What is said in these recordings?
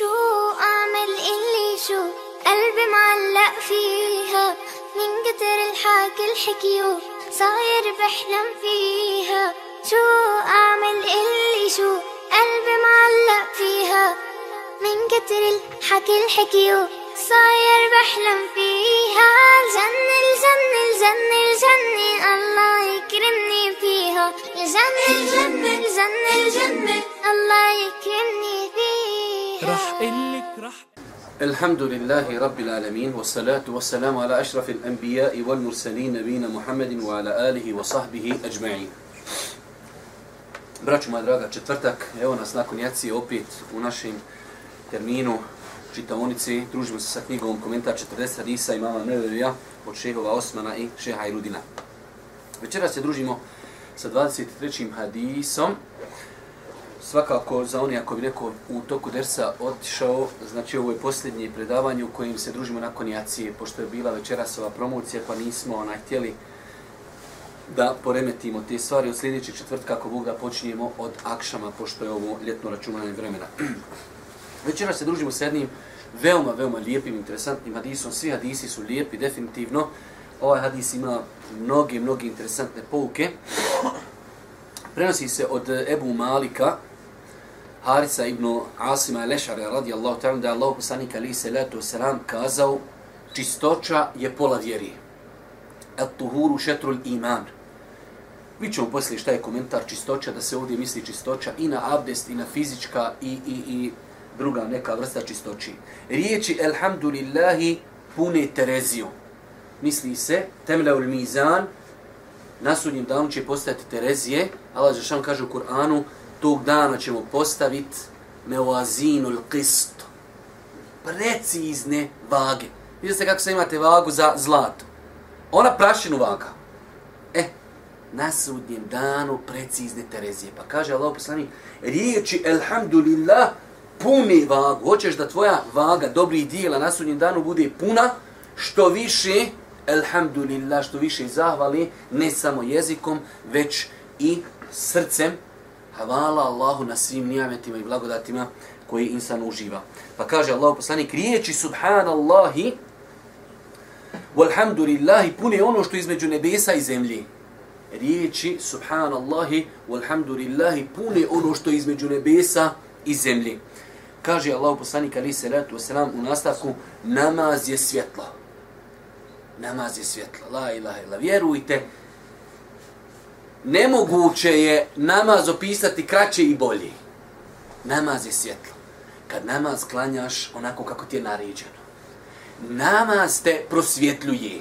شو أعمل اللي شو؟ قلبي معلق فيها. من كتر الحكي الحكيو صاير بحلم فيها. شو أعمل اللي شو؟ قلبي معلق فيها. من كتر الحكي الحكيو صاير بحلم فيها. الجنة الجنة الجنة الجنة الله يكرمني فيها. الجنة الجنة الجنة الجنة الله يكرمني الحمد لله رب العالمين والصلاة والسلام على أشرف الأنبياء والمرسلين نبينا محمد وعلى آله وصحبه أجمعين Braću moja draga, četvrtak, evo nas nakon jacije opet u našem terminu čitaonici. Družimo se sa knjigom komentar 40 hadisa imama Nevevija od šehova Osmana i šeha Irudina. Večera se družimo sa 23. hadisom. Svakako za oni ako bi neko u toku dersa otišao, znači ovo je posljednje predavanje u kojim se družimo nakon jacije, pošto je bila večerasova promocija pa nismo onaj htjeli da poremetimo te stvari od sljedećeg četvrtka ako Bog da počinjemo od akšama, pošto je ovo ljetno računanje vremena. Večera se družimo s jednim veoma, veoma lijepim, interesantnim hadisom. Svi hadisi su lijepi, definitivno. Ovaj hadis ima mnoge, mnoge interesantne pouke. Prenosi se od Ebu Malika, Harisa ibn Asima Lešara radijallahu ta'ala da je Allah poslanik ali salatu wasalam kazao čistoća je pola vjeri. Et tuhuru šetrul iman. Mi ćemo poslije šta je komentar čistoća, da se ovdje misli čistoća i na abdest, i na fizička, i, i, i druga neka vrsta čistoći. Riječi Elhamdulillahi pune Tereziju. Misli se, temle ul mizan, na sudnjem danu će postati Terezije. Allah Žešan kaže u Kur'anu, tog dana ćemo postaviti meoazinul qist. Precizne vage. Vidite se kako se imate vagu za zlato. Ona prašinu vaga. E, na sudnjem danu precizne Terezije. Pa kaže Allah poslani, riječi Elhamdulillah puni vagu. Hoćeš da tvoja vaga dobrih dijela na sudnjem danu bude puna, što više, Elhamdulillah, što više zahvali, ne samo jezikom, već i srcem. Hvala Allahu na svim nijametima i blagodatima koji insan uživa. Pa kaže Allah poslanik, riječi subhanallahi, walhamdulillahi, pune ono što između nebesa i zemlje riječi subhanallahi walhamdulillahi pune ono što je između nebesa i zemlje. Kaže Allah poslanik ali se ratu wasalam u nastavku namaz je svjetlo. Namaz je svjetlo. La ilaha illa. Vjerujte, nemoguće je namaz opisati kraće i bolje. Namaz je svjetlo. Kad namaz klanjaš onako kako ti je naređeno. Namaz te prosvjetljuje.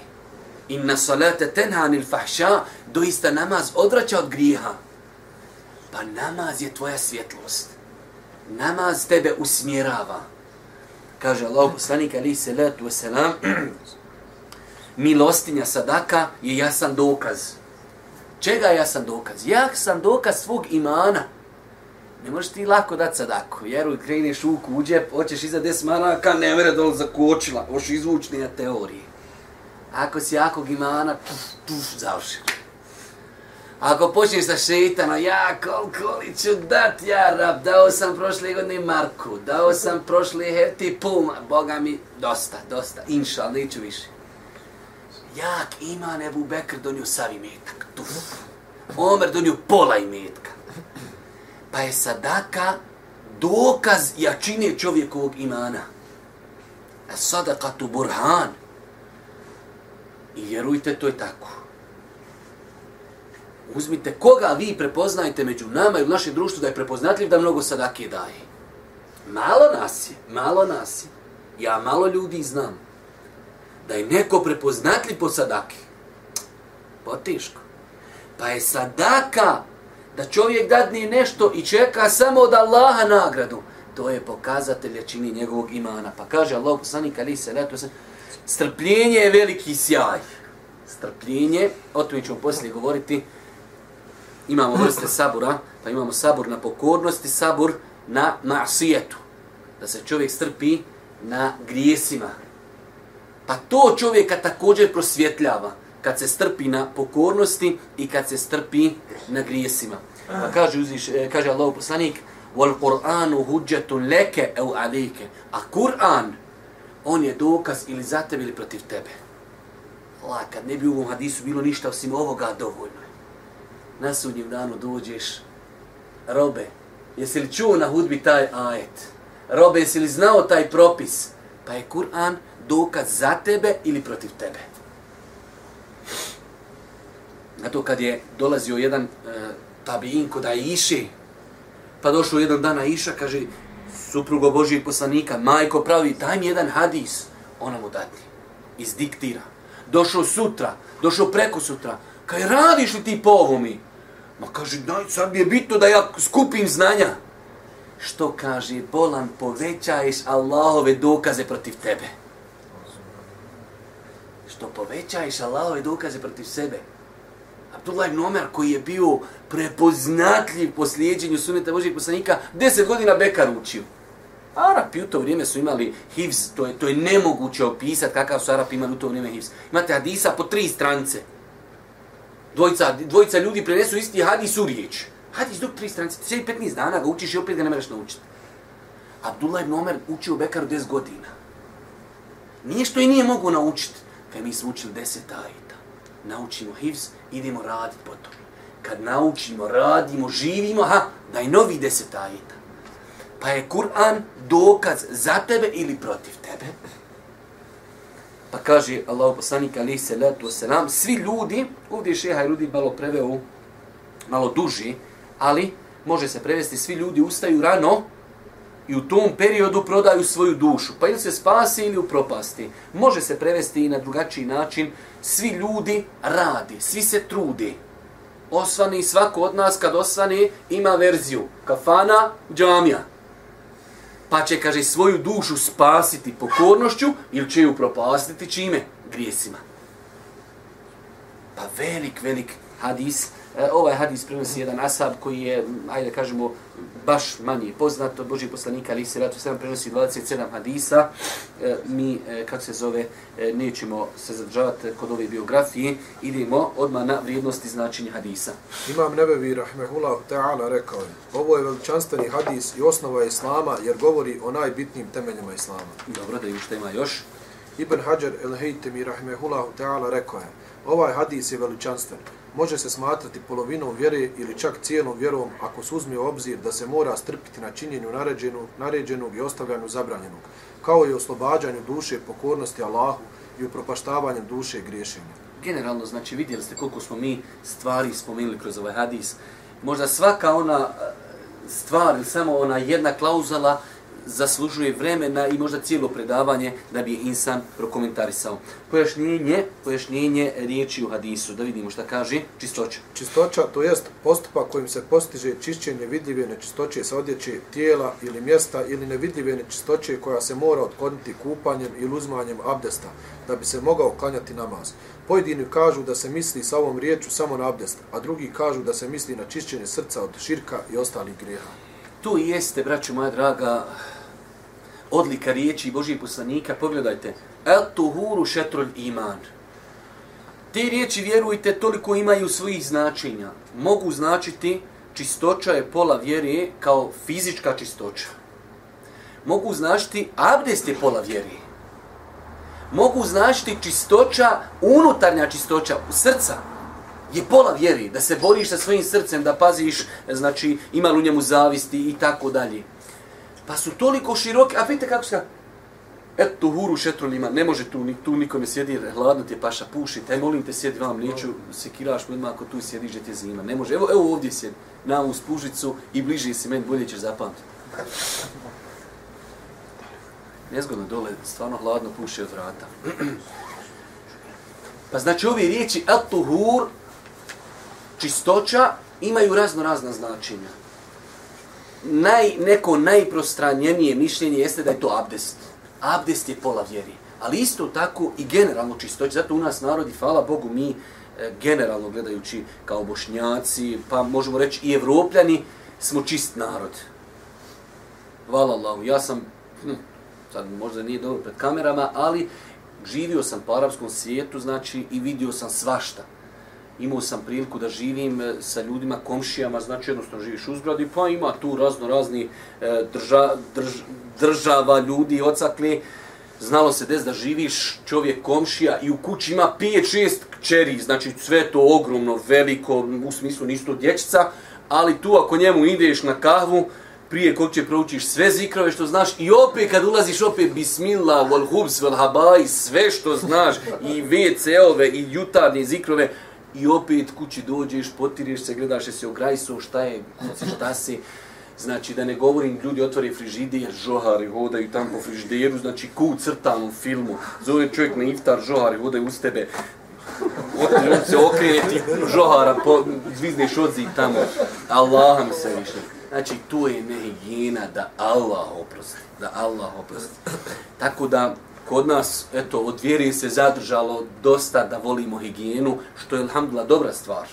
Inna salate tenhanil fahša, doista namaz odraća od grijeha. Pa namaz je tvoja svjetlost. Namaz tebe usmjerava. Kaže Allah poslanik ali se letu wasalam, milostinja sadaka je jasan dokaz. Čega ja sam dokaz? Jasan dokaz svog imana. Ne možeš ti lako dati sadaku. Jer kreneš u kuđe, hoćeš iza des maraka, ne mere dole zakočila. Hoćeš izvučnija teorije. Ako si jakog imana, puf, puf, završeno. Ako počneš sa šeitano, ja koliko li ću dat, ja rab, dao sam prošle godine Marku, dao sam prošle hefti Puma, Boga mi, dosta, dosta, inša, neću više. Jak iman Nebu Bekr donio savi metak tuf. Omer donio pola imetka. Pa je sadaka dokaz jačine čovjekovog imana. A sadaka tu burhan. I vjerujte, to je tako. Uzmite koga vi prepoznajete među nama i u našem društvu da je prepoznatljiv da mnogo sadake daje. Malo nas je, malo nas je. Ja malo ljudi znam. Da je neko prepoznatljiv po sadake. Poteško. Pa je sadaka da čovjek dadne nešto i čeka samo od Allaha nagradu. To je pokazatelj jačini njegovog imana. Pa kaže Allah poslanik ali se leto strpljenje je veliki sjaj. Strpljenje, o tome ćemo poslije govoriti, imamo vrste sabura, pa imamo sabur na pokornosti, sabur na masijetu. Da se čovjek strpi na grijesima. Pa to čovjeka također prosvjetljava kad se strpi na pokornosti i kad se strpi na grijesima. Pa kaže, uziš, e, kaže Allah poslanik, Wal Qur'anu huđetun leke au alike. A Kur'an, on je dokaz ili za tebe ili protiv tebe. Allah, kad ne bi u ovom hadisu bilo ništa osim ovoga dovoljno. Na sudnjem danu dođeš, robe, jesi li čuo na hudbi taj ajet? Robe, jesi li znao taj propis? Pa je Kur'an dokaz za tebe ili protiv tebe. Na to kad je dolazio jedan e, tabijin kod Aiši, pa došao jedan dan Aiša, kaže, suprugo Božijeg poslanika, majko pravi, daj mi jedan hadis. Ona mu dati, izdiktira. Došao sutra, došao preko sutra, kaj radiš li ti po ovomi? Ma kaže, daj, sad mi je bitno da ja skupim znanja. Što kaže, bolan, povećaješ Allahove dokaze protiv tebe. Što povećaješ Allahove dokaze protiv sebe. Abdullah ibn Omer koji je bio prepoznatljiv po slijedjenju suneta Božijeg poslanika, deset godina Bekar učio. Arapi u to vrijeme su imali hivz, to je, to je nemoguće opisati kakav su Arapi imali u to vrijeme hivz. Imate hadisa po tri strance. Dvojica, dvojica ljudi prenesu isti hadis u riječ. Hadis dok tri strance, ti sjedi 15 dana ga učiš i opet ga ne mereš naučiti. Abdullah ibn Omer učio Bekaru 10 godina. Nije što i nije mogu naučiti. Kaj mi smo učili 10 ajeta. Naučimo hivz, idemo raditi potom. Kad naučimo, radimo, živimo, ha, daj novi 10 ajeta. Pa je Kur'an dokaz za tebe ili protiv tebe. Pa kaže Allah poslanik alaihi salatu wasalam, svi ljudi, ovdje je šeha ljudi malo preveo, malo duži, ali može se prevesti, svi ljudi ustaju rano i u tom periodu prodaju svoju dušu. Pa ili se spasi ili u propasti. Može se prevesti i na drugačiji način, svi ljudi radi, svi se trudi. Osvani svako od nas kad osvani ima verziju kafana, džamija pa će, kaže, svoju dušu spasiti pokornošću ili će ju propastiti čime? Grijesima. Pa velik, velik hadis, e, ovaj hadis prenosi jedan asab koji je, ajde kažemo, baš manje poznat od Božih poslanika, ali se ratu 7 prenosi 27 hadisa. E, mi, e, kako se zove, e, nećemo se zadržavati kod ove biografije, idemo odmah na vrijednosti značenja hadisa. Imam Nebevi, rahmehullah ta'ala, rekao je, ovo je veličanstveni hadis i osnova Islama, jer govori o najbitnijim temeljima Islama. Dobro, da ima šta ima još. Ibn Hajar el-Haytemi, rahmehullah ta'ala, rekao je, ovaj hadis je veličanstven, može se smatrati polovinom vjere ili čak cijelom vjerom ako se uzme u obzir da se mora strpiti na činjenju naređenog, naređenog i ostavljanju zabranjenog, kao i oslobađanju duše pokornosti Allahu i upropaštavanjem duše griješenja. Generalno, znači, vidjeli ste koliko smo mi stvari spomenuli kroz ovaj hadis. Možda svaka ona eh, stvar ili samo ona jedna klauzula zaslužuje vremena i možda cijelo predavanje da bi insan prokomentarisao. Pojašnjenje, pojašnjenje riječi u hadisu, da vidimo šta kaže čistoća. Čistoća to jest postupak kojim se postiže čišćenje vidljive nečistoće sa odjeće tijela ili mjesta ili nevidljive nečistoće koja se mora otkloniti kupanjem ili uzmanjem abdesta da bi se mogao klanjati namaz. Pojedini kažu da se misli sa ovom riječu samo na abdest, a drugi kažu da se misli na čišćenje srca od širka i ostalih grijeha. Tu jeste, braću moja draga, odlika riječi Božijeg poslanika, pogledajte, el tuhuru šetrol iman. Te riječi, vjerujte, toliko imaju svojih značenja. Mogu značiti čistoća je pola vjere kao fizička čistoća. Mogu značiti abdest je pola vjere. Mogu značiti čistoća, unutarnja čistoća u srca je pola vjeri, da se boriš sa svojim srcem, da paziš, znači, ima li u njemu zavisti i tako dalje. Pa su toliko široke, a vidite kako se Et tu huru šetrolima, ne može tu, tu nikome sjedi, hladno ti je paša, puši, taj molim te sjedi vam, neću sekiraš kiraš, odmah ako tu sjediš, gdje ti je zima. Ne može, evo, evo ovdje sjedi, na ovu spužicu i bliže si meni, bolje ćeš zapamtiti. Nezgodno dole, stvarno hladno puši od vrata. pa znači ovi riječi, et tuhur čistoća, imaju razno razna značenja naj, neko najprostranjenije mišljenje jeste da je to abdest. Abdest je pola vjeri. Ali isto tako i generalno čistoć. Zato u nas narodi, hvala Bogu, mi e, generalno gledajući kao bošnjaci, pa možemo reći i evropljani, smo čist narod. Hvala Allahu. Ja sam, hm, sad možda nije dobro pred kamerama, ali živio sam po arapskom svijetu, znači, i vidio sam svašta imao sam priliku da živim e, sa ljudima, komšijama, znači jednostavno živiš u zgradi, pa ima tu razno razni e, drža, drž, država, ljudi, ocakli, znalo se des da živiš čovjek komšija i u kući ima 5-6 kćeri, znači sve to ogromno, veliko, u smislu nisu to dječica, ali tu ako njemu ideš na kahvu, prije kog će proučiš sve zikrove što znaš i opet kad ulaziš opet bismillah, wal hubs, wal habaj, sve što znaš i WC-ove i jutarnje zikrove i opet kući dođeš, potireš se, gledaš se o grajsu, šta je, kuci, šta si. Znači, da ne govorim, ljudi otvore frižider, žohari hodaju tam po frižideru, znači, ku crtan u filmu. Zove čovjek na iftar, žohari hodaju uz tebe. On se okrene ti žohara, po, zvizneš odzi tamo. Allah mi se više. Znači, tu je nehigijena da Allah oprosti. Da Allah oprosti. Tako da, kod nas, eto, od vjere se zadržalo dosta da volimo higijenu, što je, alhamdulillah, dobra stvar.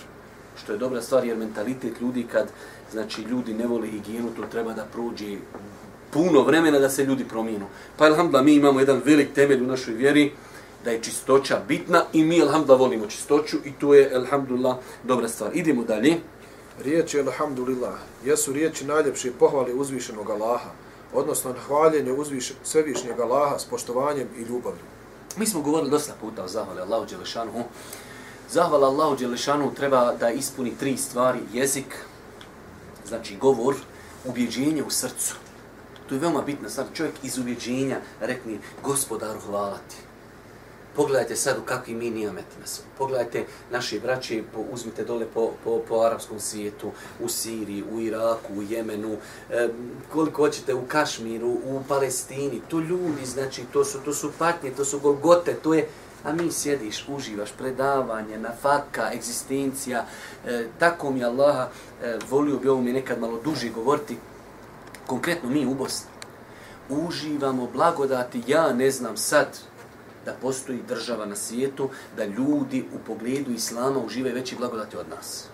Što je dobra stvar, jer mentalitet ljudi kad, znači, ljudi ne vole higijenu, to treba da prođe puno vremena da se ljudi promijenu. Pa, alhamdulillah, mi imamo jedan velik temelj u našoj vjeri, da je čistoća bitna i mi, alhamdulillah, volimo čistoću i to je, alhamdulillah, dobra stvar. Idemo dalje. Riječi, alhamdulillah, jesu riječi najljepše pohvali uzvišenog Allaha, odnosno hvaljenje uzviš, svevišnjeg Allaha s poštovanjem i ljubavlju. Mi smo govorili dosta puta o zahvali Allahu Đelešanu. Zahvala Allahu Đelešanu treba da ispuni tri stvari. Jezik, znači govor, ubjeđenje u srcu. To je veoma bitno. Sad čovjek iz ubjeđenja rekni gospodaru hvala ti. Pogledajte sad u kakvi mi nijametima smo. Pogledajte naši braći, po, uzmite dole po, po, po arapskom svijetu, u Siriji, u Iraku, u Jemenu, e, koliko hoćete u Kašmiru, u Palestini. To ljudi, znači, to su, to su patnje, to su golgote, to je... A mi sjediš, uživaš, predavanje, nafaka, egzistencija. E, tako mi Allaha, e, volio bi ovo mi nekad malo duži govoriti, konkretno mi u Bosni. Uživamo blagodati, ja ne znam sad, da postoji država na svijetu, da ljudi u pogledu islama uživaju veći blagodati od nas.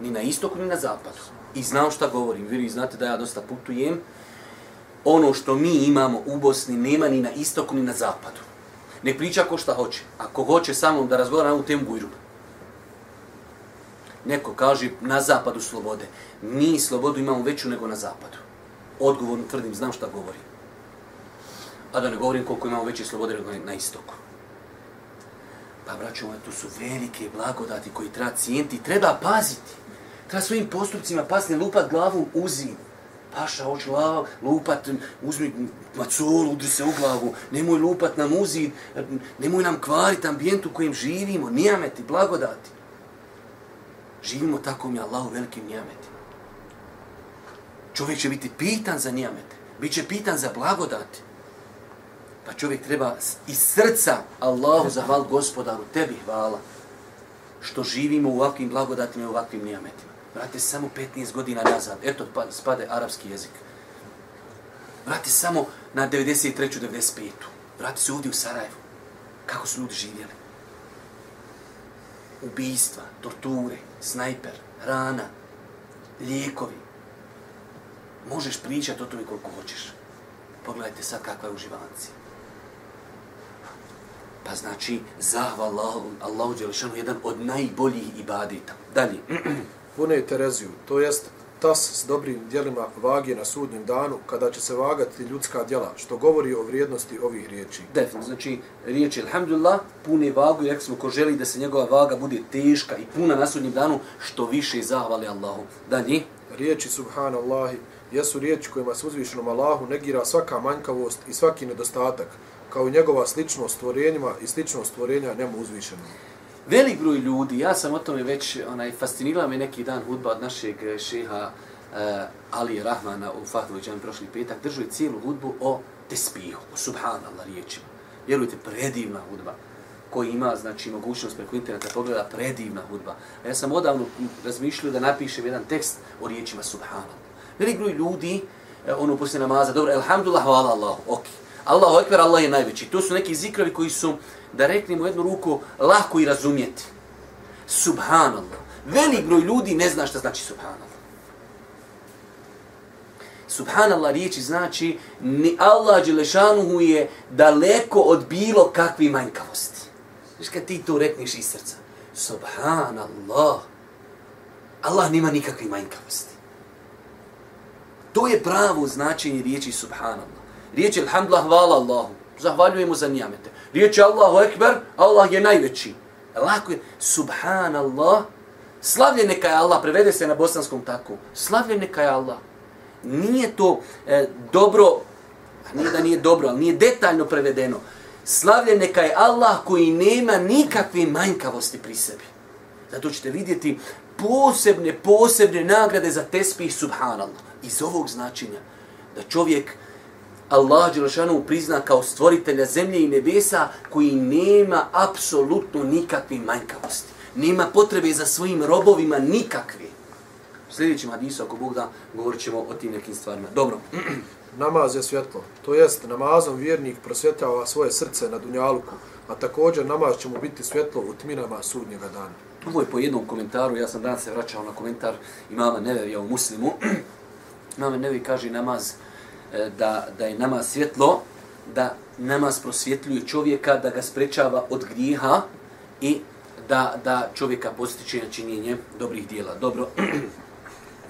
Ni na istoku, ni na zapadu. I znam šta govorim. Vi znate da ja dosta putujem. Ono što mi imamo u Bosni nema ni na istoku, ni na zapadu. Ne priča ko šta hoće. Ako hoće samo da razgovara na ovu temu gujru. Neko kaže na zapadu slobode. Mi slobodu imamo veću nego na zapadu. Odgovorno tvrdim, znam šta govorim a da ne govorim koliko imamo veće slobode nego na istoku. Pa, braćo, to su velike blagodati koji treba cijenti, treba paziti. Treba svojim postupcima pasne lupat glavu u zimu. Paša, hoće lava, lupat, uzmi macolu, udri se u glavu, nemoj lupat nam uzid, nemoj nam kvariti ambijent u kojem živimo, nijameti, blagodati. Živimo tako mi Allah u velikim nijametima. Čovjek će biti pitan za nijamete, bit će pitan za blagodati. Pa čovjek treba iz srca Allahu zahval gospodaru, tebi hvala, što živimo u ovakvim blagodatima i u ovakvim nijametima. Vrati samo 15 godina nazad, eto pa spade arapski jezik. Vrati samo na 93. 95. Vrati se ovdje u Sarajevu. Kako su ljudi živjeli? Ubijstva, torture, snajper, rana, lijekovi. Možeš pričati o tome koliko hoćeš. Pogledajte sad kakva je uživancija. Pa znači, zahva Allahu, Allahu Đelešanu, jedan od najboljih ibadita. Dalje. Pune Tereziju, to jest tas s dobrim dijelima vage na sudnjem danu, kada će se vagati ljudska djela, što govori o vrijednosti ovih riječi. Definitivno, znači, riječi, alhamdulillah, pune vagu, jer smo ko želi da se njegova vaga bude teška i puna na sudnjem danu, što više zahvali Allahu. Dalje. Riječi, subhanallahi, jesu riječi kojima se uzvišenom Allahu negira svaka manjkavost i svaki nedostatak, kao i njegova sličnost stvorenjima i sličnost stvorenja njemu uzvišenom. Velik broj ljudi, ja sam o tome već, onaj, fascinirala me neki dan hudba od našeg e, šeha e, uh, Ali Rahmana u Fahdovu džami prošli petak, držao je cijelu hudbu o tespihu, o subhanallah riječima. Vjerujte, predivna hudba koji ima znači mogućnost preko interneta pogleda predivna hudba. A ja sam odavno razmišljao da napišem jedan tekst o riječima subhanallah. Velik broj ljudi, e, ono poslije namaza, dobro, elhamdulillah, hvala Allahu, okej. Okay. Allahu ekber, Allah je najveći. To su neki zikrovi koji su, da reknemo jednu ruku, lako i razumjeti. Subhanallah. Velik broj ljudi ne zna šta znači subhanallah. Subhanallah riječi znači ni Allah Đelešanuhu je daleko od bilo kakvi manjkavosti. Znaš kad ti to rekneš iz srca. Subhanallah. Allah nima nikakve manjkavosti. To je pravo značenje riječi Subhanallah. Riječ Alhamdulillah, hvala Allahu. Zahvaljujemo za nijamete. Riječ Allahu Ekber, Allah je najveći. E, lako je, Subhanallah, slavljen neka je Allah, prevede se na bosanskom tako. Slavljen neka je Allah. Nije to e, dobro, nije da nije dobro, ali nije detaljno prevedeno. Slavljen neka je Allah koji nema nikakve manjkavosti pri sebi. Zato ćete vidjeti posebne, posebne nagrade za tespih subhanallah. Iz ovog značenja da čovjek Allah Đelšanu prizna kao stvoritelja zemlje i nebesa koji nema apsolutno nikakve manjkavosti. Nema potrebe za svojim robovima nikakve. U sljedećem hadisu, ako Bog da, govorit ćemo o tim nekim stvarima. Dobro. Namaz je svjetlo. To jest, namazom vjernik prosvjetava svoje srce na dunjaluku, a također namaz će mu biti svjetlo u tminama sudnjega dana. Ovo je po jednom komentaru, ja sam danas se vraćao na komentar imama Nevevija u muslimu. Imama Nevevi kaže namaz e, da, da je namaz svjetlo, da namaz prosvjetljuje čovjeka, da ga sprečava od grijeha i da, da čovjeka postiče na činjenje dobrih dijela. Dobro.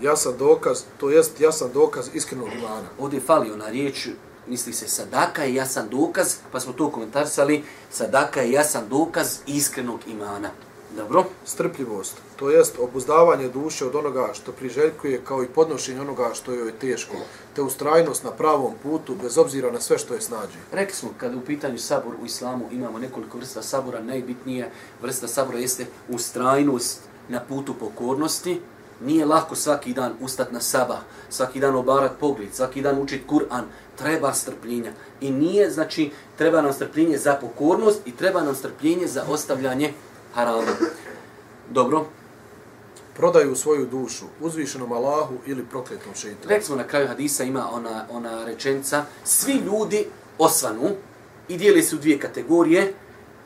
Jasan dokaz, to jest jasan dokaz iskrenog imana. Ovdje fali ona riječ, misli se sadaka je jasan dokaz, pa smo to komentarisali, sadaka je jasan dokaz iskrenog imana. Dobro. Strpljivost, to jest obuzdavanje duše od onoga što priželjkuje kao i podnošenje onoga što joj je teško, te ustrajnost na pravom putu bez obzira na sve što je snađe. Rekli smo, kada u pitanju sabor u islamu imamo nekoliko vrsta sabora, najbitnije vrsta sabora jeste ustrajnost na putu pokornosti. Nije lako svaki dan ustat na sabah, svaki dan obarat pogled, svaki dan učit Kur'an, treba strpljenja. I nije, znači, treba nam strpljenje za pokornost i treba nam strpljenje za ostavljanje harama. Dobro. Prodaju svoju dušu uzvišenom Allahu ili prokletom šeitanu. Rekli smo na kraju hadisa ima ona, ona rečenca, svi ljudi osvanu i dijeli se u dvije kategorije.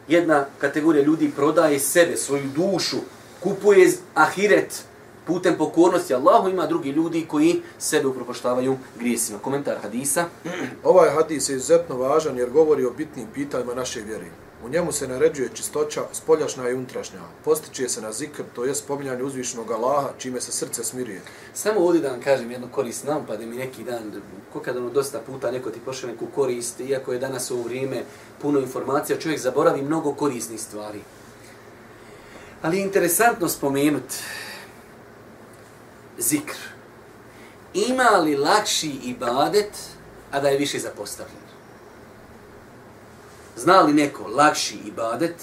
Jedna kategorija ljudi prodaje sebe, svoju dušu, kupuje ahiret putem pokornosti Allahu, ima drugi ljudi koji sebe upropaštavaju grijesima. Komentar hadisa. Ovaj hadis je izuzetno važan jer govori o bitnim pitanjima naše vjere. U njemu se naređuje čistoća spoljašnja i unutrašnja. Postiče se na zikr, to je spominjanje uzvišnog Allaha, čime se srce smirije. Samo ovdje da vam kažem jednu korist nam, pa da mi neki dan, ko kad ono dosta puta neko ti pošle neku korist, iako je danas u vrijeme puno informacija, čovjek zaboravi mnogo korisnih stvari. Ali je interesantno spomenuti zikr. Ima li lakši ibadet, a da je više zapostavljen? Zna li neko lakši ibadet,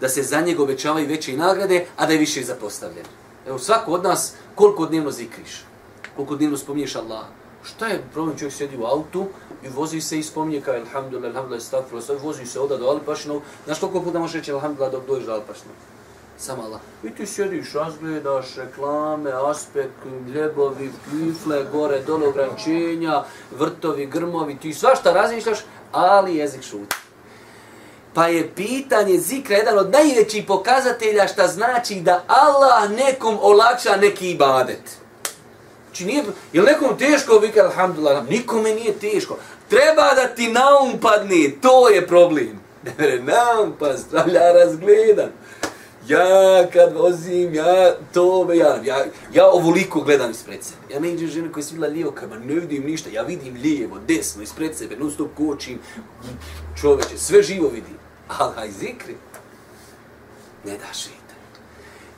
da se za njega obećavaju veće nagrade, a da je više zapostavljen? Evo, svako od nas, koliko dnevno zikriš? Koliko dnevno spominješ Allah? Šta je problem? Čovjek sjedi u autu i vozi se i spominje kao Alhamdulillah, Alhamdulillah, sve vozi se oda do Alipašnog. Znaš koliko puta možeš reći Alhamdulillah dok dođeš do Alipašnog? Samo Allah. I ti sjediš, razgledaš reklame, aspekt, ljebovi, kifle, gore, dole ograničenja, vrtovi, grmovi, ti svašta razmišljaš, ali jezik šuti. Pa je pitanje zikra jedan od najvećih pokazatelja šta znači da Allah nekom olakša neki ibadet. Znači nije, je nekom teško vikati, alhamdulillah, nikome nije teško. Treba da ti naum padne, to je problem. Ne naum pa stavlja razgledan. Ja kad vozim, ja to me, ja, ja, ja ovoliko gledam ispred sebe. Ja ne iđem žene koja se svila lijevo, kada ne vidim ništa, ja vidim lijevo, desno, ispred sebe, non stop kočim, čoveče, sve živo vidim. Ali zikri ne da šeitan.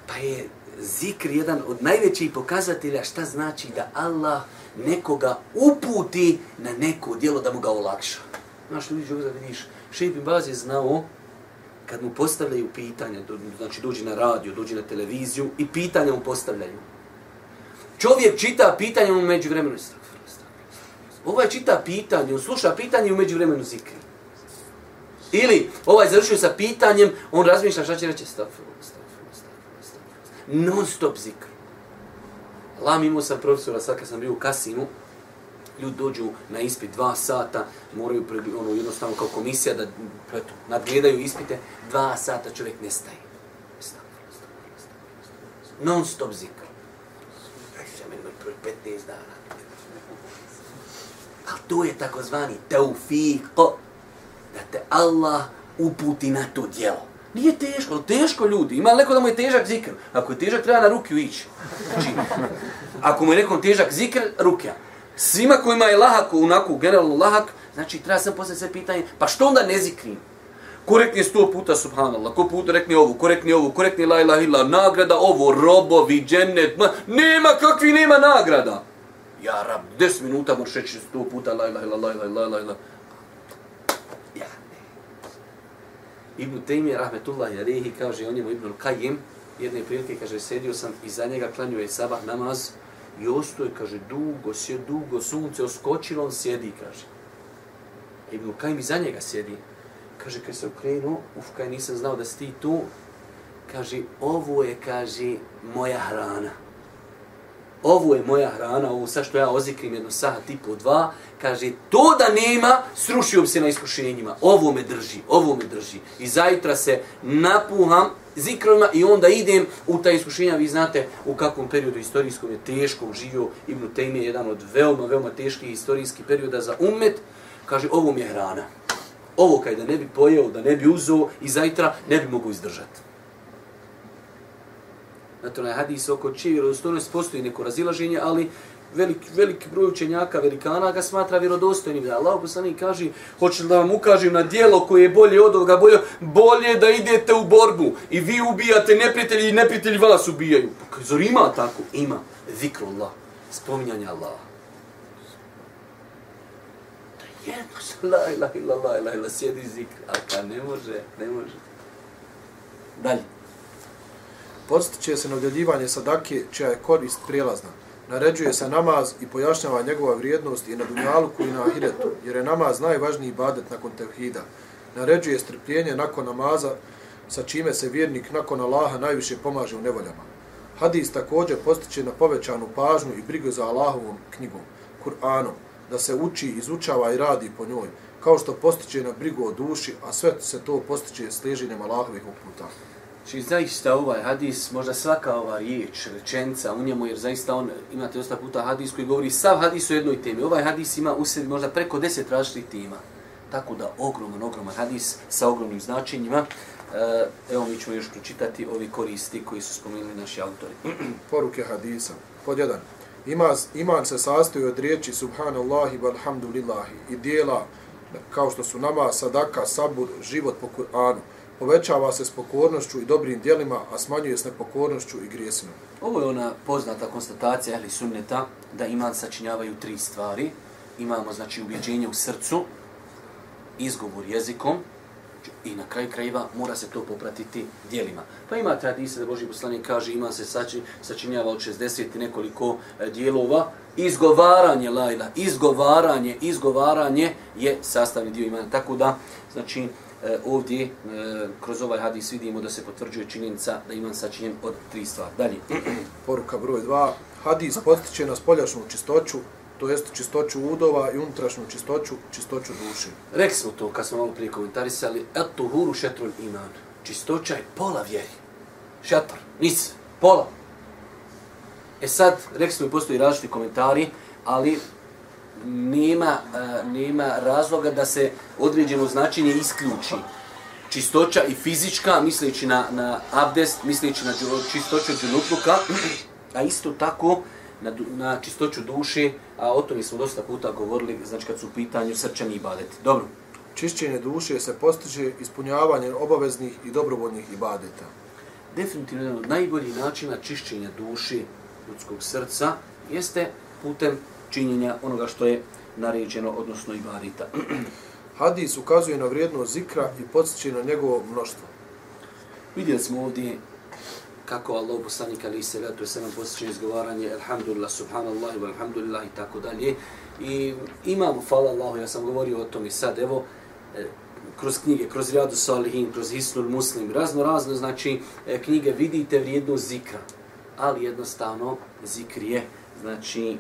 Pa je zikr jedan od najvećih pokazatelja šta znači da Allah nekoga uputi na neko djelo da mu ga olakša. Znaš, ljudi ovdje vidiš, šeip im baz je znao kad mu postavljaju pitanja, znači dođi na radio, dođi na televiziju i pitanja mu postavljaju. Čovjek čita pitanje u međuvremenu. Ovaj čita pitanje, on sluša pitanje u međuvremenu zikri. Ili ovaj završio sa pitanjem, on razmišlja šta će reći, stafirullah, stafirullah, stafirullah, stafirullah. Non stop zikr. Allah imao sam profesora, sad kad sam bio u Kasimu, ljudi dođu na ispit dva sata, moraju ono, jednostavno kao komisija da eto, nadgledaju ispite, dva sata čovjek nestaje. Non stop zikr. Ja meni prvi 15 dana. Ali to je takozvani taufiq, da te Allah uputi na to djelo. Nije teško, teško ljudi. Ima neko da mu je težak zikr? Ako je težak, treba na rukiju ići. Znači, ako mu je nekom težak zikr, rukja. Svima kojima je lahak, onako generalno lahak, znači treba sam poslije sve pitanje, pa što onda ne zikrim? Ko rekne sto puta subhanallah, ko puta rekne ovo, ko rekne ovo, ko rekne la ilaha illa, nagrada ovo, robovi, džennet, ma, nema kakvi nema nagrada. Ja rab, 10 minuta moraš reći sto puta la ilaha illa, la ilaha illa, la ilaha illa. Ja. Ibn Taymi rahmetullahi alejhi kaže o njemu Ibn Qayyim jedne prilike kaže sedio sam iza njega klanjao je sabah namaz i ostoje kaže dugo sje dugo sunce oskočilo on sjedi kaže. Ibn Qayyim iza njega sjedi. Kaže kad se okrenuo uf kaj nisam znao da si ti tu kaže ovo je kaže moja hrana ovo je moja hrana, ovo sa što ja ozikrim jedno sat i po dva, kaže, to da nema, srušio bi se na iskušenjima. Ovo me drži, ovo me drži. I zajtra se napuham zikrovima i onda idem u ta iskušenja. Vi znate u kakvom periodu istorijskom je teško živio Ibn je jedan od veoma, veoma teških istorijskih perioda za umet. Kaže, ovo mi je hrana. Ovo kaj da ne bi pojeo, da ne bi uzeo i zajtra ne bi mogu izdržati. Znate, onaj hadis oko čije vjerodostojnost postoji neko razilaženje, ali velik, veliki broj učenjaka, velikana ga smatra vjerodostojnim. Da Allah poslanik kaže, hoće da vam ukažem na dijelo koje je bolje od ovoga, bolje, bolje da idete u borbu i vi ubijate neprijatelji i neprijatelji vas ubijaju. Pa zor ima tako? Ima. Zikru Allah. Spominjanje Allah. Jedno la ilaha illallah, la ilaha illa sjedi zikr. A pa ne može, ne može. Dalje. Postiče se na udjeljivanje sadake, čija je korist prijelazna. Naređuje se namaz i pojašnjava njegova vrijednost i na dunjaluku i na ahiretu, jer je namaz najvažniji ibadet nakon tevhida. Naređuje strpljenje nakon namaza, sa čime se vjernik nakon Allaha najviše pomaže u nevoljama. Hadis također postiče na povećanu pažnju i brigu za Allahovom knjigom, Kur'anom, da se uči, izučava i radi po njoj, kao što postiče na brigu o duši, a sve se to postiče s Allahovih uputa. Znači, zaista ovaj hadis, možda svaka ova riječ, rečenca u njemu, jer zaista on, imate dosta puta hadis koji govori sav hadis o jednoj temi. Ovaj hadis ima u sebi možda preko deset različitih tema. Tako da, ogroman, ogroman hadis sa ogromnim značenjima. E, evo, mi ćemo još pročitati ovi koristi koji su spomenuli naši autori. Poruke hadisa. Pod jedan. Ima, iman se sastoji od riječi subhanallahi walhamdulillahi i dijela kao što su nama, sadaka, sabur, život po Kur'anu povećava se s pokornošću i dobrim dijelima, a smanjuje se nepokornošću i grijesinom. Ovo je ona poznata konstatacija ehli sunneta da iman sačinjavaju tri stvari. Imamo znači ubjeđenje u srcu, izgovor jezikom i na kraju krajeva mora se to popratiti dijelima. Pa ima tradicija da Boži poslanik kaže iman se sači, sačinjava od 60 i nekoliko e, dijelova. Izgovaranje lajla, izgovaranje, izgovaranje je sastavni dio imana. Tako da, znači, e, ovdje e, kroz ovaj hadis vidimo da se potvrđuje činjenica da imam sačinjen od tri stvari. Dalje. Poruka broj 2. Hadis postiče na spoljašnju čistoću, to jest čistoću udova i unutrašnju čistoću, čistoću duše. Rekli smo to kad smo malo prije komentarisali, et tuhuru šetrul iman. Čistoća je pola vjeri. Šetar, nic, pola. E sad, rekli smo i postoji različiti komentari, ali nema, uh, nema razloga da se određeno značenje isključi. Čistoća i fizička, misleći na, na abdest, misleći na čistoću džunupluka, a isto tako na, na čistoću duše, a o tome smo dosta puta govorili, znači kad su u pitanju srčani ibadeti. Dobro. Čišćenje duše se postiže ispunjavanjem obaveznih i dobrovoljnih ibadeta. Definitivno jedan od najboljih načina čišćenja duše ljudskog srca jeste putem činjenja onoga što je naređeno, odnosno ibadita. Hadis ukazuje na vrijednost zikra i podsjeće na njegovo mnoštvo. Vidjeli smo ovdje kako Allah poslanik ali se vetu se nam posjeća izgovaranje alhamdulillah, subhanallah, alhamdulillah i tako dalje. I imamo, hvala Allahu, ja sam govorio o tom i sad, evo, e, kroz knjige, kroz Riyadu Salihin, kroz Hisnul Muslim, razno razno, znači, e, knjige vidite vrijednost zikra. Ali jednostavno, zikr je, znači,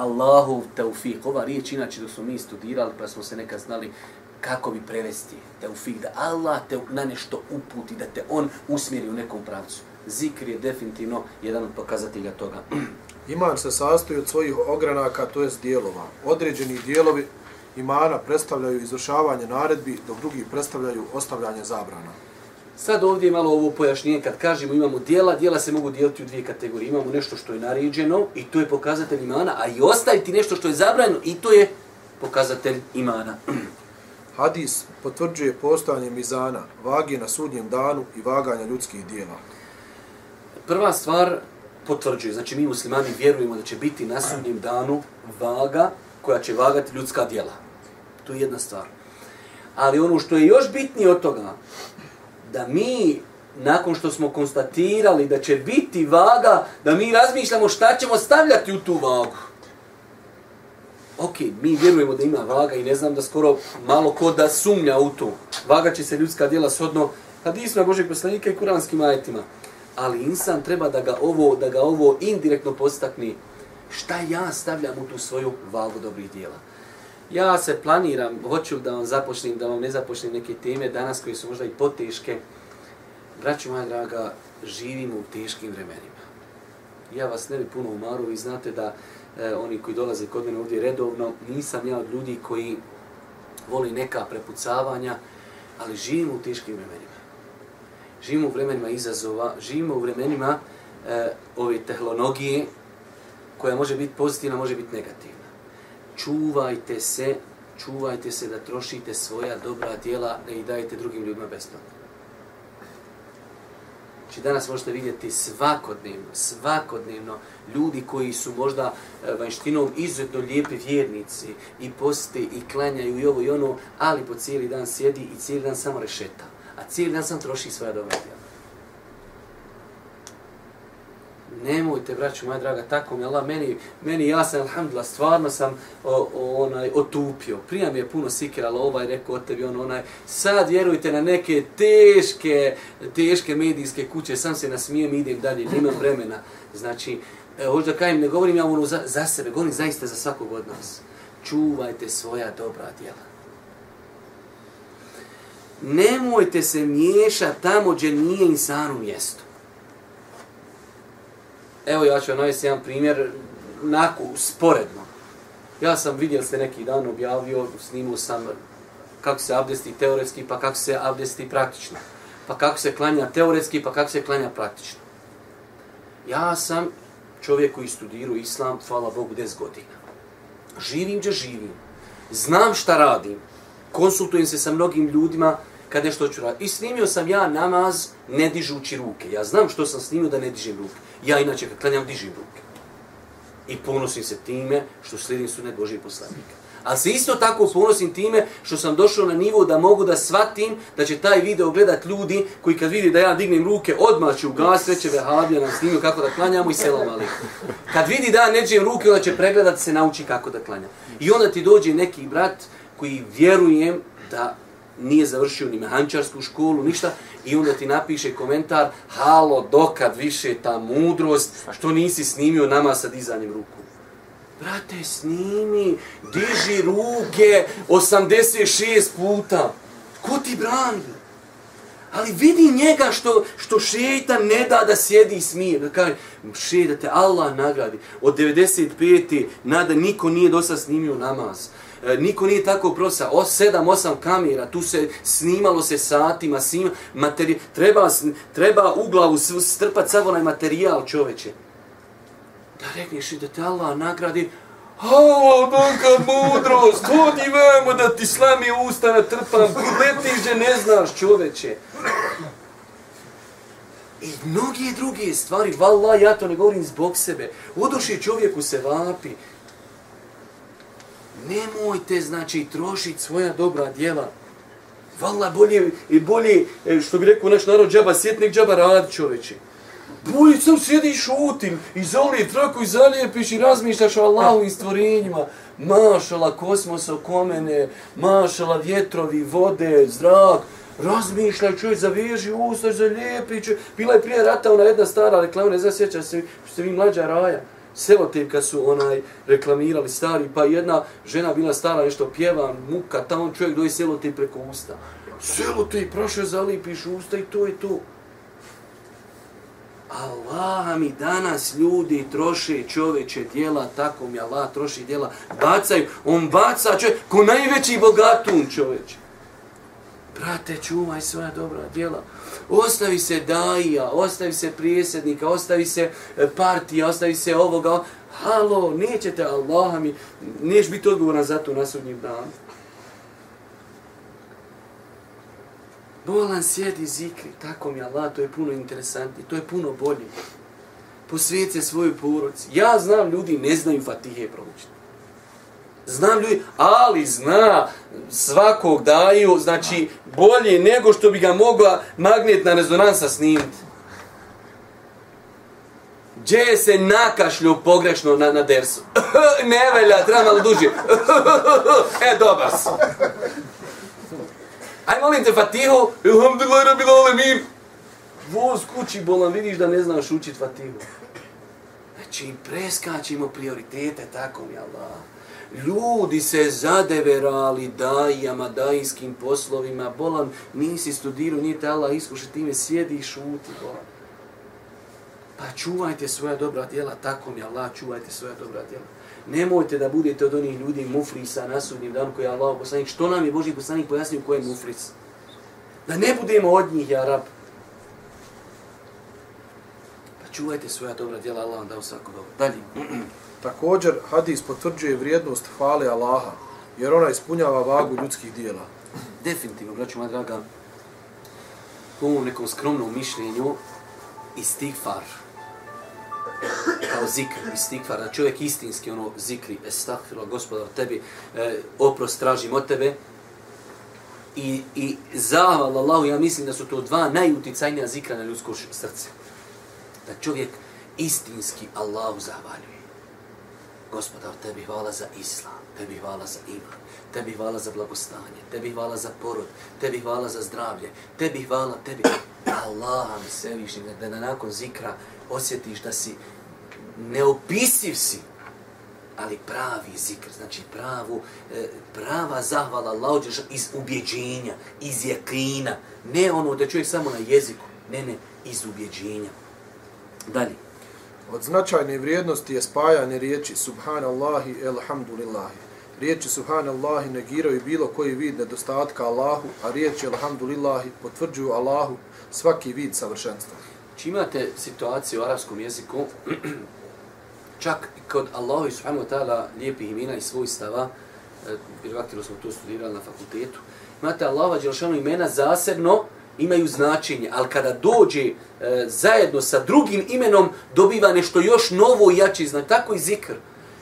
Allahov teufik. Ova riječ, inače, da smo mi studirali, pa smo se nekad znali kako bi prevesti teufik, da Allah te na nešto uputi, da te on usmjeri u nekom pravcu. Zikr je definitivno jedan od pokazatelja toga. Iman se sastoji od svojih ogranaka, to jest dijelova. Određeni dijelovi imana predstavljaju izvršavanje naredbi, dok drugi predstavljaju ostavljanje zabrana. Sad ovdje je malo ovo pojašnjenje, kad kažemo imamo dijela, dijela se mogu dijeliti u dvije kategorije. Imamo nešto što je naređeno i to je pokazatelj imana, a i ostaviti nešto što je zabranjeno i to je pokazatelj imana. Hadis potvrđuje postojanje mizana, vage na sudnjem danu i vaganja ljudskih dijela. Prva stvar potvrđuje, znači mi muslimani vjerujemo da će biti na sudnjem danu vaga koja će vagati ljudska dijela. To je jedna stvar. Ali ono što je još bitnije od toga, da mi, nakon što smo konstatirali da će biti vaga, da mi razmišljamo šta ćemo stavljati u tu vagu. Ok, mi vjerujemo da ima vaga i ne znam da skoro malo ko da sumnja u to. Vaga će se ljudska djela shodno hadisma Božeg poslanika i kuranskim ajetima. Ali insan treba da ga ovo, da ga ovo indirektno postakni. Šta ja stavljam u tu svoju vagu dobrih djela? Ja se planiram, hoću da vam započnem, da vam ne započnem neke teme danas koje su možda i poteške. Braću moja draga, živimo u teškim vremenima. Ja vas ne bi puno umaru, vi znate da e, oni koji dolaze kod mene ovdje redovno, nisam ja od ljudi koji voli neka prepucavanja, ali živimo u teškim vremenima. Živimo u vremenima izazova, živimo u vremenima e, ove tehnologije koja može biti pozitivna, može biti negativna čuvajte se, čuvajte se da trošite svoja dobra djela, da ih dajete drugim ljudima besplatno. Znači danas možete vidjeti svakodnevno, svakodnevno ljudi koji su možda e, vanštinom izuzetno lijepi vjernici i poste i klanjaju i ovo i ono, ali po cijeli dan sjedi i cijeli dan samo rešeta. A cijeli dan sam troši svoja dobra djela nemojte, braću moja draga, tako mi Allah, meni, meni ja sam, alhamdulillah, stvarno sam o, o, onaj, otupio. Prija mi je puno sikira, ali ovaj rekao od tebi, on, onaj, sad vjerujte na neke teške, teške medijske kuće, sam se nasmijem, idem dalje, nemam vremena. Znači, e, hoću da kajem, ne govorim ja ono za, za sebe, govorim zaista za svakog od nas. Čuvajte svoja dobra djela. Nemojte se miješati tamo gdje nije insanu mjesto. Evo ja ću vam navesti jedan primjer, nako, sporedno. Ja sam vidio ste neki dan objavio, snimao sam kako se abdesti teoretski, pa kako se abdesti praktično. Pa kako se klanja teoretski, pa kako se klanja praktično. Ja sam čovjek koji studiru islam, hvala Bogu, 10 godina. Živim gdje živim. Znam šta radim. Konsultujem se sa mnogim ljudima kad nešto ću raditi. I snimio sam ja namaz ne dižući ruke. Ja znam što sam snimio da ne dižem ruke. Ja inače kad klanjam dižim ruke. I ponosim se time što slijedim sunet Božije poslanika. Ali se isto tako ponosim time što sam došao na nivo da mogu da shvatim da će taj video gledat ljudi koji kad vidi da ja dignem ruke odmah će ugas, reće vehabija nam snimio kako da klanjamo i selam ali. Kad vidi da ja neđem ruke, onda će pregledat se nauči kako da klanja. I onda ti dođe neki brat koji vjerujem da nije završio ni mehančarsku školu, ništa, i onda ti napiše komentar, halo, dokad više ta mudrost, što nisi snimio nama sa dizanjem ruku. Brate, snimi, diži ruke 86 puta. Ko ti brani? Ali vidi njega što, što šeta ne da da sjedi i smije. Da kaže, še da te Allah nagradi. Od 95. nada niko nije dosta snimio namaz. E, niko nije tako prosa, o sedam, osam kamera, tu se snimalo se satima, snima, materi, treba, treba u glavu strpat sav onaj materijal čoveče. Da rekneš da te Allah nagradi, Halo, donka mudrost, hodi vamo da ti slami usta na trpam, letiš da ne znaš čoveče. I mnogi druge stvari, valla, ja to ne govorim zbog sebe. Udoši čovjeku se vapi, Nemojte, znači, trošiti svoja dobra djela. Vala, bolje, i bolje, e, što bi rekao naš narod, džaba sjetnik, džaba rad čoveče. Bolje sam sjedi i šutim, izoli traku i zalijepiš i razmišljaš o Allahovim stvorenjima. Mašala kosmos oko mene, mašala vjetrovi, vode, zrak. Razmišljaj čovjek, zaveži usta, zalijepi čovjek. Bila je prije rata ona jedna stara reklama, ne znam sjeća se, ste vi mlađa raja selotejka su onaj reklamirali stari, pa jedna žena bila stara nešto pjeva, muka, tamo čovjek doji selotej preko usta. Selotej, prošle zalipiš usta i to je to. Allah mi danas ljudi troše čoveče dijela, tako mi Allah troši dijela, bacaju, on baca čovjek, ko najveći bogatun čoveče. Brate, čuvaj svoja dobra djela. Ostavi se daija, ostavi se prijesednika, ostavi se e, partija, ostavi se ovoga. Halo, nećete Allaha mi, neš biti odgovoran za to na sudnjim danu. Bolan sjedi zikri, tako mi Allah, to je puno interesantnije, to je puno bolje. Posvijet se svoju porodci. Ja znam, ljudi ne znaju Fatihe proučiti. Znam ljudi, ali zna svakog daju, znači bolje nego što bi ga mogla magnetna rezonansa snimiti. Gdje se nakašljio pogrešno na, na dersu? ne velja, treba malo duži. e, dobar si. Aj molim te Fatihu, ilhamdulillah rabbil alemin. Voz kući bolan, vidiš da ne znaš učit Fatihu. Znači, preskačimo prioritete, tako mi Allah. Ljudi se zadeverali dajama, dajskim poslovima. Bolan, nisi studirao, nije te Allah iskuši, ti me sjedi i šuti, bolan. Pa čuvajte svoja dobra djela, tako mi Allah, čuvajte svoja dobra djela. Nemojte da budete od onih ljudi mufrisa na sudnjem danu koji je Allah poslanik. Što nam je Boži poslanik pojasnio koji je mufris? Da ne budemo od njih, ja rab. Pa čuvajte svoja dobra djela, Allah vam dao svako dobro. Dalje. Također, hadis potvrđuje vrijednost hvale Allaha, jer ona ispunjava vagu ljudskih dijela. Definitivno, braću moja draga, po ovom nekom skromnom mišljenju, istighfar, kao zikr, istighfar, da čovjek istinski ono zikri, estagfirullah, gospodar, tebi, e, oprost tražim od tebe, i, i zahval Allahu, ja mislim da su to dva najuticajnija zikra na ljudsko srce. Da čovjek istinski Allahu zahvaljuje. Gospodar, tebi hvala za islam, tebi hvala za iman, tebi hvala za blagostanje, tebi hvala za porod, tebi hvala za zdravlje, tebi hvala, tebi... Allah mi se više, da, da nakon zikra osjetiš da si neopisiv si, ali pravi zikr, znači pravu, e, prava zahvala Allah iz ubjeđenja, iz jakina, ne ono da čovjek samo na jeziku, ne, ne, iz ubjeđenja. Dalje. Od značajne vrijednosti je spajanje riječi Subhanallahi elhamdulillahi. Riječi Subhanallahi negiraju bilo koji vid nedostatka Allahu, a riječi Elhamdulillahi potvrđuju Allahu svaki vid savršenstva. Či imate situaciju u arabskom jeziku, čak kod Allahu i Subhanahu ta'ala lijepih imena i svojstava, e, vjerovatno smo to studirali na fakultetu, imate Allahova Đelšanu imena zasebno, imaju značenje, ali kada dođe e, zajedno sa drugim imenom, dobiva nešto još novo i jače znak. Tako i zikr.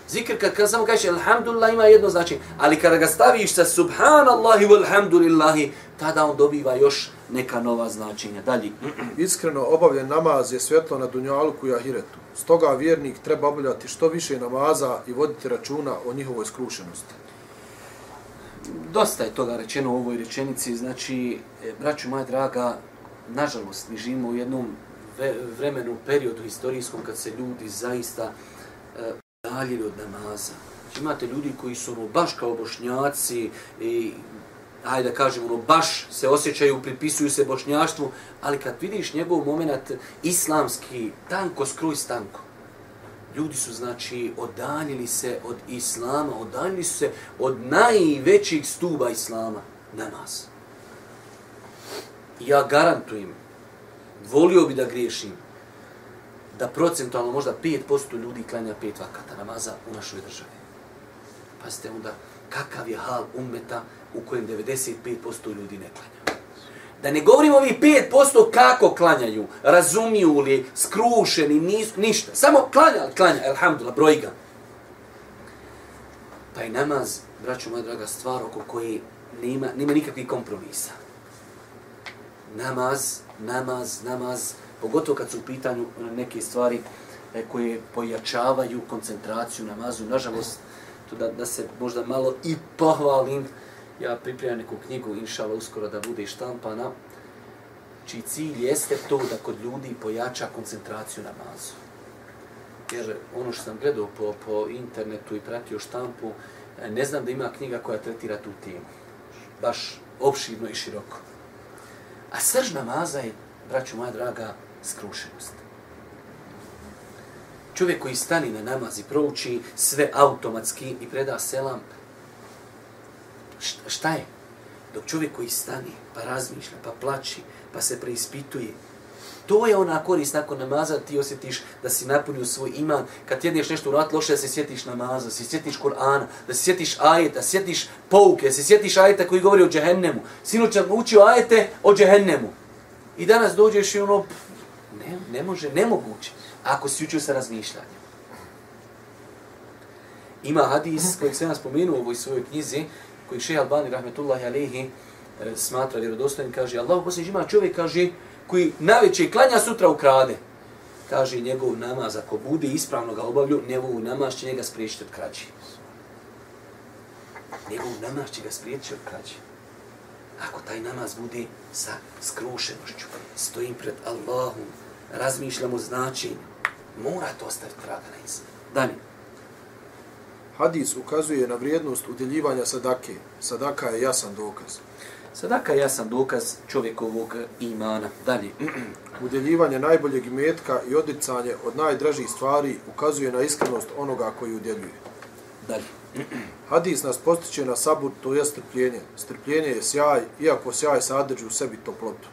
Zikr kad, kad samo kažeš alhamdulillah ima jedno značenje, ali kada ga staviš sa subhanallahi walhamdulillahi, tada on dobiva još neka nova značenja. Dalje. Iskreno obavljen namaz je svjetlo na dunjaluku i ahiretu. Stoga vjernik treba obavljati što više namaza i voditi računa o njihovoj skrušenosti dosta je toga rečeno u ovoj rečenici, znači, e, braću moja draga, nažalost, mi živimo u jednom vremenu, periodu historijskom, kad se ljudi zaista e, od namaza. Znači, imate ljudi koji su ono, baš kao bošnjaci i ajde da kažem, ono, baš se osjećaju, pripisuju se bošnjaštvu, ali kad vidiš njegov moment islamski, tanko, skruj stanko, ljudi su znači odaljili se od islama, odaljili su se od najvećih stuba islama, namaz. Ja garantujem, volio bi da griješim, da procentualno možda 5% ljudi klanja pet vakata namaza u našoj državi. Pazite onda, kakav je hal ummeta u kojem 95% ljudi ne klanja. Da ne govorimo ovi 5% kako klanjaju, razumiju li, skrušeni, nis, ništa. Samo klanja, klanja, elhamdulillah, broj ga. Taj pa namaz, braću moja draga, stvar oko koje nema, nema nikakvih kompromisa. Namaz, namaz, namaz, pogotovo kad su u pitanju neke stvari e, koje pojačavaju koncentraciju namazu. Nažalost, to da, da se možda malo i pohvalim, ja pripremam neku knjigu, inšala uskoro da bude štampana, čiji cilj jeste to da kod ljudi pojača koncentraciju na mazu. Jer ono što sam gledao po, po internetu i pratio štampu, ne znam da ima knjiga koja tretira tu temu. Baš opširno i široko. A srž namaza je, braću moja draga, skrušenost. Čovjek koji stani na namaz i prouči sve automatski i preda selam, šta, je? Dok čovjek koji stani, pa razmišlja, pa plači, pa se preispituje, To je ona korist nakon namaza, ti osjetiš da si napunio svoj iman. Kad jedneš nešto urat loše, da se sjetiš namaza, da se sjetiš Kur'ana, da se sjetiš ajeta, da se sjetiš pouke, da se sjetiš ajeta koji govori o džehennemu. Sinoć sam učio ajete o džehennemu. I danas dođeš i ono, ne, ne može, nemoguće. Ako si učio sa razmišljanjem. Ima hadis koji sam ja spomenuo u ovoj svojoj knjizi, koji šeha Albani, rahmetullahi alihi, e, smatra vjerodostojnim, kaže, Allah posljednji ima čovjek, kaže, koji naveće klanja sutra ukrade. Kaže njegov namaz, ako bude ispravno ga obavlju, njegov namaz će njega spriječiti od krađe. Njegov namaz će ga spriječiti od krađe. Ako taj namaz bude sa skrušenošću, stojim pred Allahom, razmišljam o značenju, mora to ostaviti traga na insanu. Dalje. Hadis ukazuje na vrijednost udjeljivanja sadake. Sadaka je jasan dokaz. Sadaka je jasan dokaz čovjekovog imana. Dalje. Udjeljivanje najboljeg imetka i odricanje od najdražih stvari ukazuje na iskrenost onoga koji udjeljuje. Dalje. Hadis nas postiče na sabur, to je strpljenje. Strpljenje je sjaj, iako sjaj sadrži u sebi toplotu.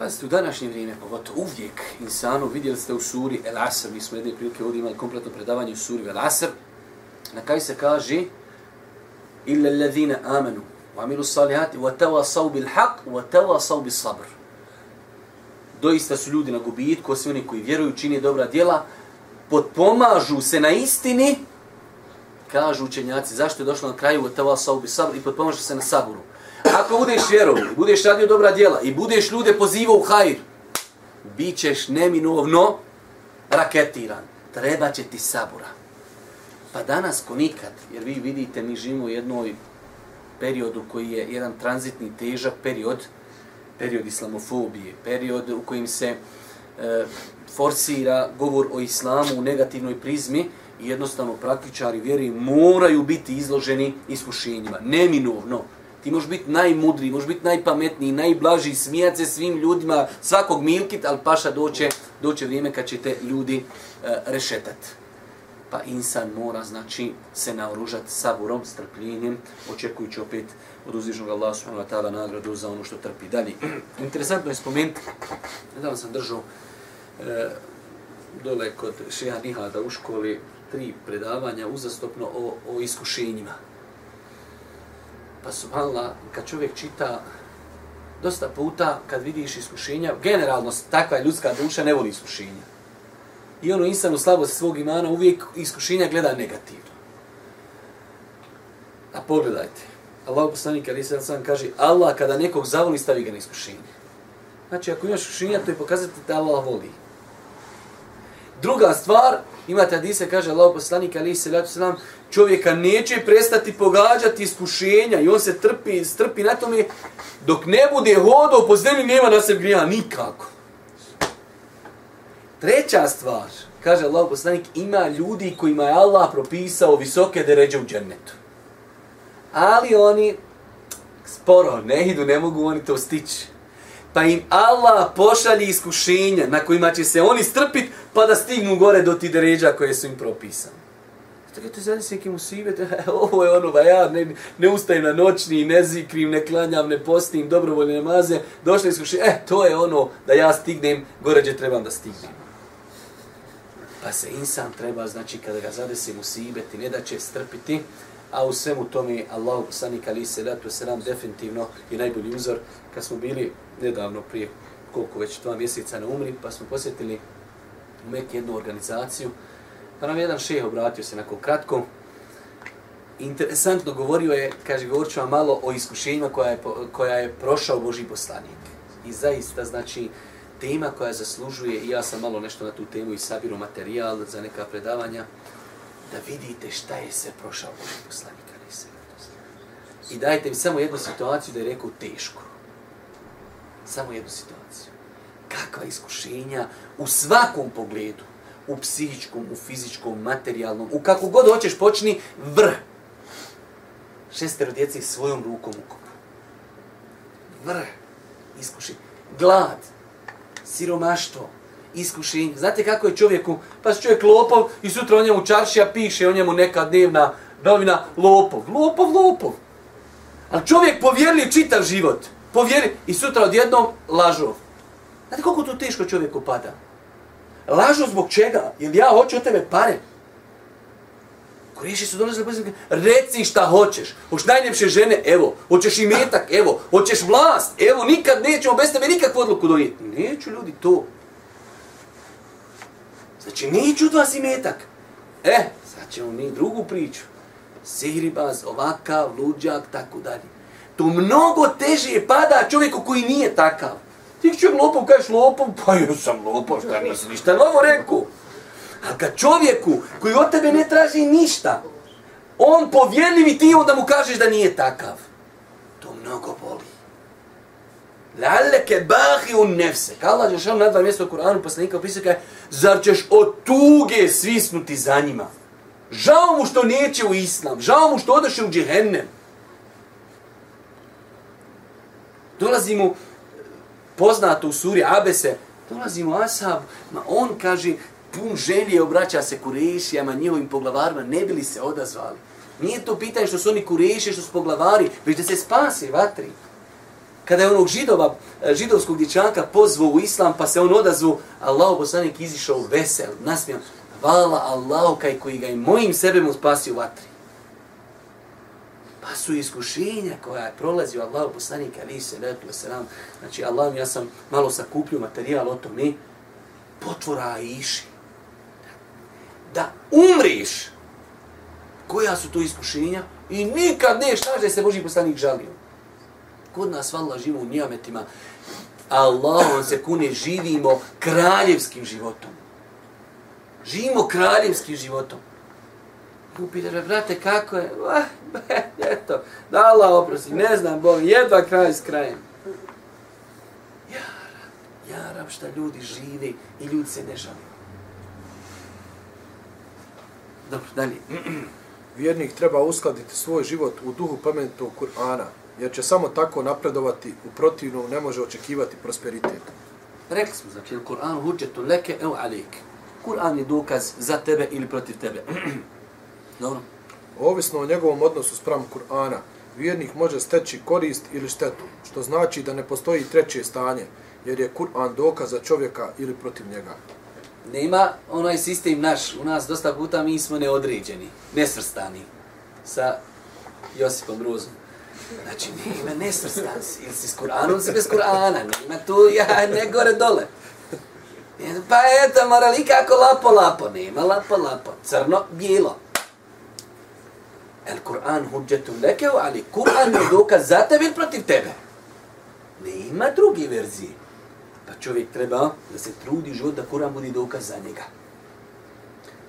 Pazite, u današnje vrijeme, pogotovo uvijek, insanu, vidjeli ste u suri El Asr, mi smo jedne prilike ovdje imali kompletno predavanje u suri El Asr, na kaj se kaže, illa alladhina amanu, wa amilu salihati, wa tawasau bil haq, wa tawasau bil sabr. Doista su ljudi na gubitku, osim oni koji vjeruju, čini dobra djela, potpomažu se na istini, kažu učenjaci, zašto je došlo na kraju, wa tawasau bil sabr, i potpomažu se na saburu. Ako budeš vjerovni, budeš radio dobra djela i budeš ljude pozivao u hajr, bit ćeš neminovno raketiran. Treba će ti sabura. Pa danas ko nikad, jer vi vidite, mi živimo u jednoj periodu koji je jedan tranzitni težak period, period islamofobije, period u kojim se e, forsira govor o islamu u negativnoj prizmi i jednostavno praktičari vjeri moraju biti izloženi iskušenjima. Neminovno. Ti možeš biti najmudriji, možeš biti najpametniji, najblaži, smijat se svim ljudima, svakog milkit, ali paša doće, doće vrijeme kad će te ljudi e, rešetati pa insan mora znači se naoružati saburom, strpljenjem, očekujući opet od uzvišnog Allaha subhanahu wa ta'ala nagradu za ono što trpi. Dalje, interesantno je spomenuti, nedavno sam držao e, dole kod šeha Nihada u školi tri predavanja uzastopno o, o iskušenjima. Pa subhanallah, kad čovjek čita dosta puta, kad vidiš iskušenja, generalno takva je ljudska duša ne voli iskušenja. I ono insan u slabosti svog imana uvijek iskušenja gleda negativno. A pogledajte. Allah poslanik ali se sam kaže Allah kada nekog zavoli stavi ga na iskušenje. Znači ako imaš iskušenja to je pokazati da Allah voli. Druga stvar, imate hadise, kaže Allah poslanik ali se selam čovjeka neće prestati pogađati iskušenja i on se trpi, strpi na tome dok ne bude hodao po zemlji nema na sebi grija nikako. Treća stvar, kaže Allah poslanik, ima ljudi kojima je Allah propisao visoke deređe u džennetu. Ali oni sporo, ne idu, ne mogu oni to stići. Pa im Allah pošalji iskušenja na kojima će se oni strpit pa da stignu gore do ti deređa koje su im propisane. Tako je to zadi se nekim ovo je ono, ba ja ne, ne ustajem na noćni, ne zikrim, ne klanjam, ne postim, dobrovoljne namaze, došli iskušenja, eh, to je ono da ja stignem, gore gdje trebam da stignem. Pa se insan treba, znači, kada ga zadesi musibeti, ne da će strpiti, a u svemu tome Allah poslanik ali se ratu se nam definitivno je najbolji uzor. Kad smo bili nedavno prije koliko već dva mjeseca na umri, pa smo posjetili u Mekke jednu organizaciju, pa nam jedan šeh obratio se nakon kratko. Interesantno govorio je, kaže, govorit ću vam malo o iskušenjima koja je, koja je prošao Boži poslanik. I zaista, znači, tema koja zaslužuje, i ja sam malo nešto na tu temu i sabiru materijal za neka predavanja, da vidite šta je se prošao Boži poslanik. I dajte mi samo jednu situaciju da je rekao teško. Samo jednu situaciju. Kakva iskušenja u svakom pogledu, u psihičkom, u fizičkom, materijalnom, u kako god hoćeš počni, vrh. Šestero djeci svojom rukom u kopu. Vrh. Iskušenja. Glad siromaštvo, iskušenje. Znate kako je čovjeku, pa se čovjek lopov i sutra o njemu čaršija piše o njemu neka dnevna novina lopov. Lopov, lopov. Ali čovjek povjerljiv čitav život. Povjeri i sutra odjednom lažu. Znate koliko to teško čovjeku pada? Lažu zbog čega? Jer ja hoću od tebe pare. Kureši su dolazili pa pozivu, reci šta hoćeš. Hoćeš najljepše žene, evo. Hoćeš i metak, evo. Hoćeš vlast, evo. Nikad nećemo bez tebe nikakvu odluku donijeti. Neću ljudi to. Znači, neću od vas i metak. E, sad ćemo mi drugu priču. Sihribaz, ovakav, luđak, tako dalje. To mnogo teže pada čovjeku koji nije takav. Ti čovjek lopov, kažeš lopov, pa ja sam lopov, šta nisi ništa novo rekao. A kad čovjeku koji od tebe ne traži ništa, on povjerljiv i ti onda mu kažeš da nije takav. To mnogo boli. Lalleke bahi un nefse. Kao Allah Žešan na dva mjesta u Koranu poslanika opisao kaj, zar ćeš od tuge svisnuti za njima? Žao mu što neće u Islam, žao mu što odeš u džihennem. Dolazi mu poznato u suri Abese, dolazi mu Ashab, ma on kaže, pun želje obraća se kurešijama, njihovim poglavarima, ne bili se odazvali. Nije to pitanje što su oni kureši, što su poglavari, već da se spase vatri. Kada je onog židova, e, židovskog dječaka pozvao u islam, pa se on odazvao, Allah poslanik izišao vesel, nasmijan. Vala Allah kaj koji ga i mojim sebem spasio vatri. Pa su iskušenja koja je prolazio Allah poslanik ali se letu selam. Znači Allah ja sam malo sakupio materijal o tome potvora iši. Da umriš. Koja su to iskušenja? I nikad ne šta da se Boži poslanik žalio. Kod nas valla živo u nijametima. Allahom se kune živimo kraljevskim životom. Živimo kraljevskim životom. Upite me, brate, kako je? Ah, eto, da Allah oprosti, ne znam, Bog, jedva kraj s krajem. Jaram, jaram šta ljudi živi i ljudi se ne žali. Dobro, dalje. Vjernik treba uskladiti svoj život u duhu pametnog Kur'ana, jer će samo tako napredovati, u protivnom ne može očekivati prosperitet. Rekli smo, znači, Kur'an huđetu leke evo alik. Kur'an je dokaz za tebe ili protiv tebe. Dobro. Ovisno o njegovom odnosu sprem Kur'ana, vjernik može steći korist ili štetu, što znači da ne postoji treće stanje, jer je Kur'an dokaz za čovjeka ili protiv njega. Nema onaj sistem naš, u nas dosta puta mi smo neodređeni, nesvrstani, sa Josipom Bruzom. Znači, nema nesvrstan si, ili si s Kur'anom, si bez Kur'ana, nema tu, ja, ne gore dole. Pa eto, morali kako lapo, lapo, nema lapo, lapo, crno, bijelo. El Kur'an huđetu lekeu, ali Kur'an je dokaz za tebe ili protiv tebe. Nema drugi verzije. Pa čovjek treba da se trudi život da Kur'an bude dokaz za njega.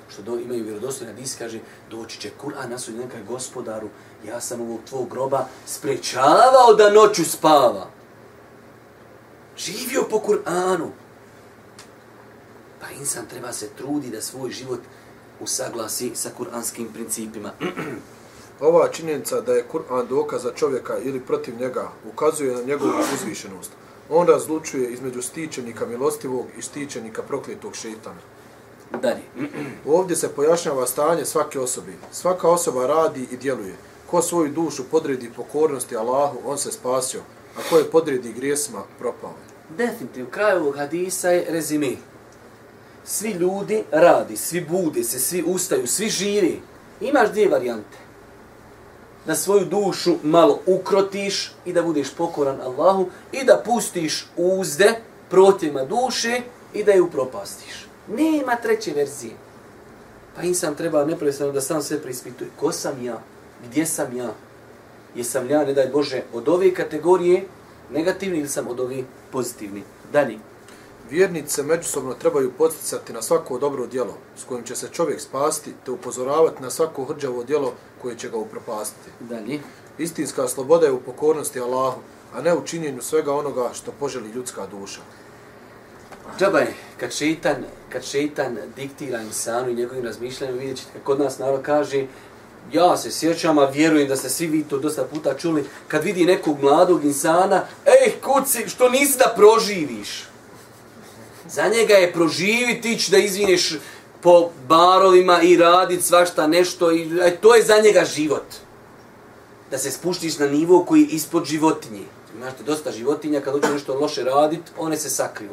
Što do, imaju vjerodostojni hadis, kaže, doći će Kur'an na svoj nekaj gospodaru, ja sam ovog tvog groba sprečavao da noću spava. Živio po Kur'anu. Pa insan treba se trudi da svoj život usaglasi sa kuranskim principima. Ova činjenica da je Kur'an dokaz za čovjeka ili protiv njega ukazuje na njegovu uzvišenost. On razlučuje između stičenika milostivog i stičenika prokletog šetana. Dalje. Ovdje se pojašnjava stanje svake osobe. Svaka osoba radi i djeluje. Ko svoju dušu podredi pokornosti Allahu, on se spasio. A ko je podredi grijesima, propao. Definitivno, kraj ovog hadisa je rezime. Svi ljudi radi, svi bude se, svi ustaju, svi živi. Imaš dvije varijante da svoju dušu malo ukrotiš i da budeš pokoran Allahu i da pustiš uzde protima duše i da je upropastiš. Nema treće verzije. Pa insan treba neprestano da sam sve preispituje. Ko sam ja? Gdje sam ja? Jesam ja, ne daj Bože, od ove kategorije negativni ili sam od ove pozitivni? Dalje. Vjernici se međusobno trebaju podsticati na svako dobro djelo s kojim će se čovjek spasti te upozoravati na svako hrđavo djelo koje će ga upropastiti. Dalje. Istinska sloboda je u pokornosti Allahu, a ne u činjenju svega onoga što poželi ljudska duša. Džabaj, kad šeitan, kad šeitan diktira insanu i njegovim razmišljanjem, vidjet ćete kod nas narod kaže, ja se sjećam, a vjerujem da ste svi vi to dosta puta čuli, kad vidi nekog mladog insana, ej, kuci, što nisi da proživiš? Za njega je proživiti, ići da izvineš po barovima i radit svašta nešto. I, e, to je za njega život. Da se spuštiš na nivo koji je ispod životinje. Imate dosta životinja, kad hoće nešto loše radit, one se sakriju.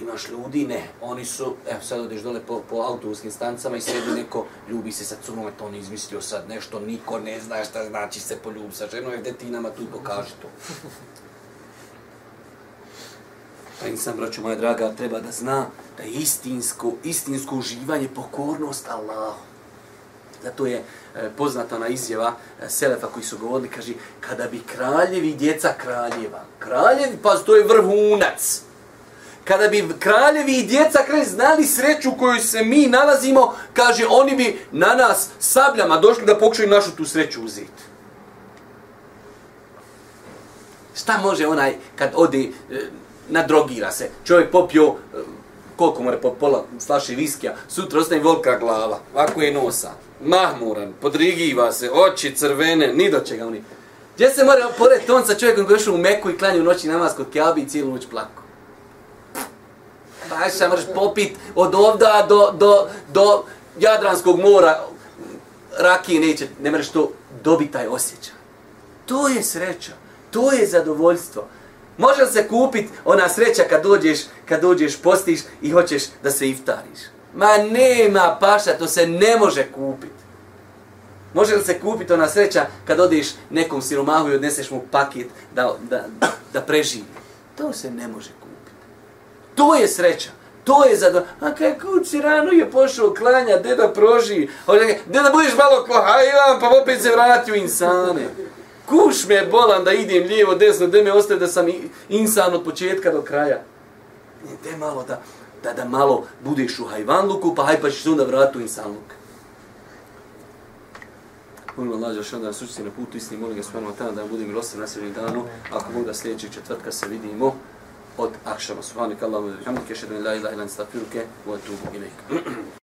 Imaš ljudi, ne. Oni su, evo sad odeš dole po, po autobuskim stancama i sredi neko, ljubi se sa curom, to on izmislio sad nešto, niko ne zna šta znači se poljubi sa ženom, e, gdje ti nama tu pokaži to. Pa insan, braćo moja draga, treba da zna da je istinsko, istinsko uživanje, pokornost Allahu. Zato je e, poznata ona izjava e, Selefa koji su govorili, kaže, kada bi kraljevi djeca kraljeva, kraljevi, pa to je vrhunac, kada bi kraljevi i djeca kralj znali sreću u kojoj se mi nalazimo, kaže, oni bi na nas sabljama došli da pokušaju našu tu sreću uzeti. Šta može onaj kad odi, e, nadrogira se, čovjek popio, eh, koliko mora po pola flaše viskija, sutra ostaje volka glava, ovako je nosa, mahmuran, podrigiva se, oči crvene, ni do čega oni. Gdje se mora pored tonca čovjekom koji je u Meku i klanju noći namaz kod Kjabi i cijelu noć plako. Baš se moraš popit od ovda do, do, do Jadranskog mora, rakije neće, ne mreš to dobiti taj osjećaj. To je sreća, to je zadovoljstvo. Može se kupit ona sreća kad dođeš, kad dođeš, postiš i hoćeš da se iftariš. Ma nema paša, to se ne može kupit. Može li se kupiti ona sreća kad odeš nekom siromahu i odneseš mu paket da, da, da preživi? To se ne može kupiti. To je sreća. To je za... A kaj kući rano je pošao klanja, deda proži. Deda Gdje budeš malo ko hajvan, pa opet se vrati u insane. Kuš me bolan da idem lijevo, desno, da me ostaje da sam insan od početka do kraja. Te malo da, da, da malo budeš u hajvanluku, pa haj pa ćeš onda vrati u insanluk. Molim Allah da što da nas učiti na putu istini, molim ga spomenu tamo da budem milosti na srednjem danu. Ako Bog da sljedećeg četvrtka se vidimo od Akšama. Subhanika Allahumma wa bihamdika ashhadu an la ilaha ilaha ilaha ilaha wa ilaha.